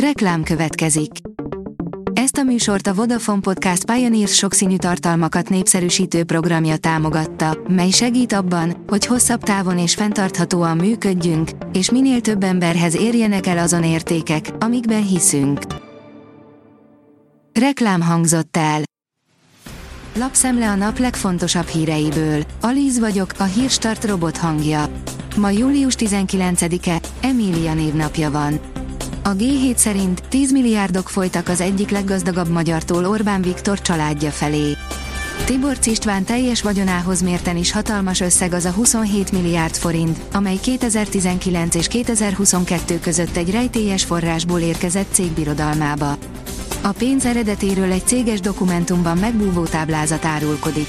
Reklám következik. Ezt a műsort a Vodafone Podcast Pioneers sokszínű tartalmakat népszerűsítő programja támogatta, mely segít abban, hogy hosszabb távon és fenntarthatóan működjünk, és minél több emberhez érjenek el azon értékek, amikben hiszünk. Reklám hangzott el. Lapszemle a nap legfontosabb híreiből. Alíz vagyok, a hírstart robot hangja. Ma július 19-e, Emília névnapja van. A G7 szerint 10 milliárdok folytak az egyik leggazdagabb magyartól Orbán Viktor családja felé. Tibor István teljes vagyonához mérten is hatalmas összeg az a 27 milliárd forint, amely 2019 és 2022 között egy rejtélyes forrásból érkezett cégbirodalmába. A pénz eredetéről egy céges dokumentumban megbúvó táblázat árulkodik.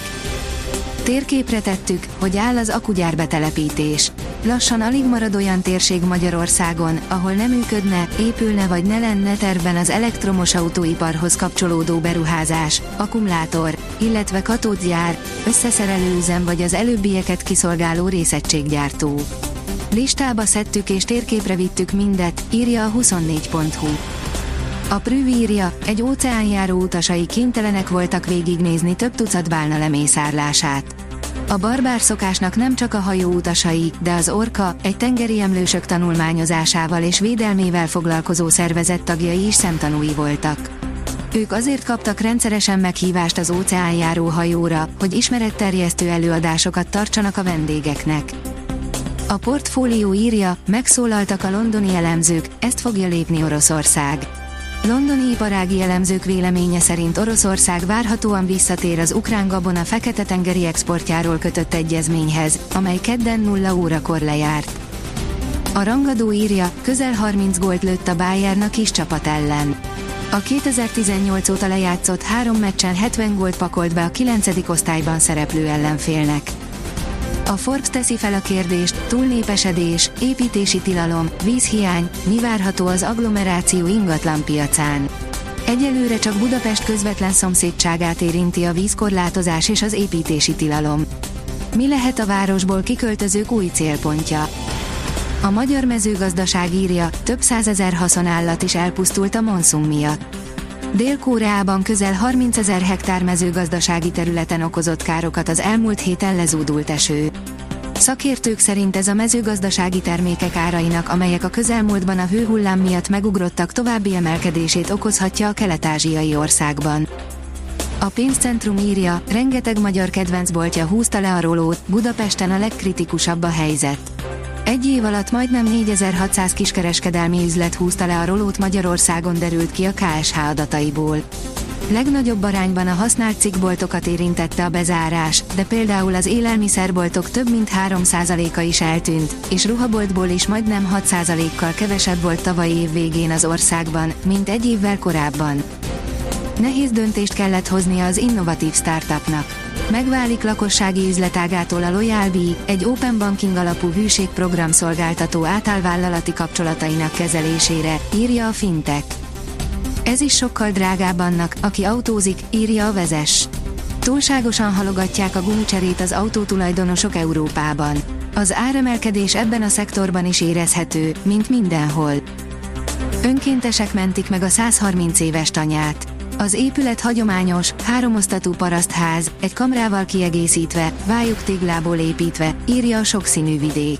Térképre tettük, hogy áll az akugyár betelepítés. Lassan alig marad olyan térség Magyarországon, ahol nem működne, épülne vagy ne lenne tervben az elektromos autóiparhoz kapcsolódó beruházás, akkumulátor, illetve katódjár, összeszerelőüzem vagy az előbbieket kiszolgáló részegységgyártó. Listába szedtük és térképre vittük mindet, írja a 24.hu. A Prüv írja, egy óceánjáró utasai kénytelenek voltak végignézni több tucat bálna lemészárlását. A barbár szokásnak nem csak a hajó utasai, de az orka, egy tengeri emlősök tanulmányozásával és védelmével foglalkozó szervezet tagjai is szemtanúi voltak. Ők azért kaptak rendszeresen meghívást az óceánjáró hajóra, hogy ismeretterjesztő előadásokat tartsanak a vendégeknek. A portfólió írja, megszólaltak a londoni elemzők, ezt fogja lépni Oroszország. Londoni iparági elemzők véleménye szerint Oroszország várhatóan visszatér az ukrán gabona fekete-tengeri exportjáról kötött egyezményhez, amely kedden 0 órakor lejárt. A rangadó írja, közel 30 gólt lőtt a Bayern a kis csapat ellen. A 2018 óta lejátszott három meccsen 70 gólt pakolt be a 9. osztályban szereplő ellenfélnek. A Forbes teszi fel a kérdést, túlnépesedés, építési tilalom, vízhiány, mi várható az agglomeráció ingatlan piacán. Egyelőre csak Budapest közvetlen szomszédságát érinti a vízkorlátozás és az építési tilalom. Mi lehet a városból kiköltözők új célpontja? A magyar mezőgazdaság írja, több százezer haszonállat is elpusztult a monszum miatt. Dél-Koreában közel 30 ezer hektár mezőgazdasági területen okozott károkat az elmúlt héten lezúdult eső. Szakértők szerint ez a mezőgazdasági termékek árainak, amelyek a közelmúltban a hőhullám miatt megugrottak további emelkedését okozhatja a kelet-ázsiai országban. A pénzcentrum írja, rengeteg magyar kedvencboltja húzta le a rolót, Budapesten a legkritikusabb a helyzet. Egy év alatt majdnem 4600 kiskereskedelmi üzlet húzta le a rolót Magyarországon derült ki a KSH adataiból. Legnagyobb arányban a használt cikkboltokat érintette a bezárás, de például az élelmiszerboltok több mint 3%-a is eltűnt, és ruhaboltból is majdnem 6%-kal kevesebb volt tavalyi év végén az országban, mint egy évvel korábban. Nehéz döntést kellett hoznia az innovatív startupnak. Megválik lakossági üzletágától a Loyalbee, egy open banking alapú hűségprogram szolgáltató általvállalati kapcsolatainak kezelésére, írja a Fintech. Ez is sokkal drágább annak, aki autózik, írja a vezes. Túlságosan halogatják a gumicserét az autótulajdonosok Európában. Az áremelkedés ebben a szektorban is érezhető, mint mindenhol. Önkéntesek mentik meg a 130 éves tanyát. Az épület hagyományos, háromosztatú parasztház, egy kamrával kiegészítve, vályuk téglából építve, írja a sokszínű vidék.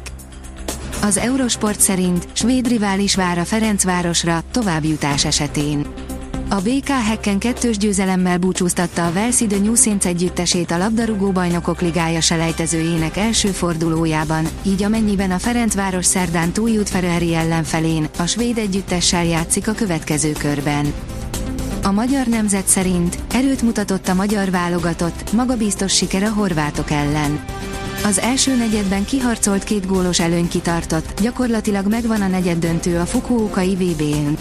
Az Eurosport szerint svéd rivális vár a Ferencvárosra továbbjutás esetén. A BK Hekken kettős győzelemmel búcsúztatta a Velszi de New együttesét a labdarúgó bajnokok ligája selejtezőjének első fordulójában, így amennyiben a Ferencváros szerdán túljut Ferrari ellenfelén, a svéd együttessel játszik a következő körben. A magyar nemzet szerint erőt mutatott a magyar válogatott, magabiztos siker a horvátok ellen. Az első negyedben kiharcolt két gólos előny kitartott, gyakorlatilag megvan a negyed döntő a Fukuokai VB-n.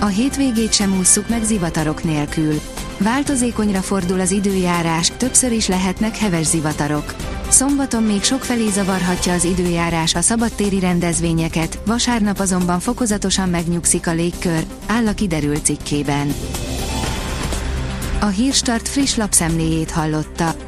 A hétvégét sem ússzuk meg zivatarok nélkül. Változékonyra fordul az időjárás, többször is lehetnek heves zivatarok. Szombaton még sokfelé zavarhatja az időjárás a szabadtéri rendezvényeket, vasárnap azonban fokozatosan megnyugszik a légkör, áll a kiderült cikkében. A Hírstart friss lapszemléjét hallotta.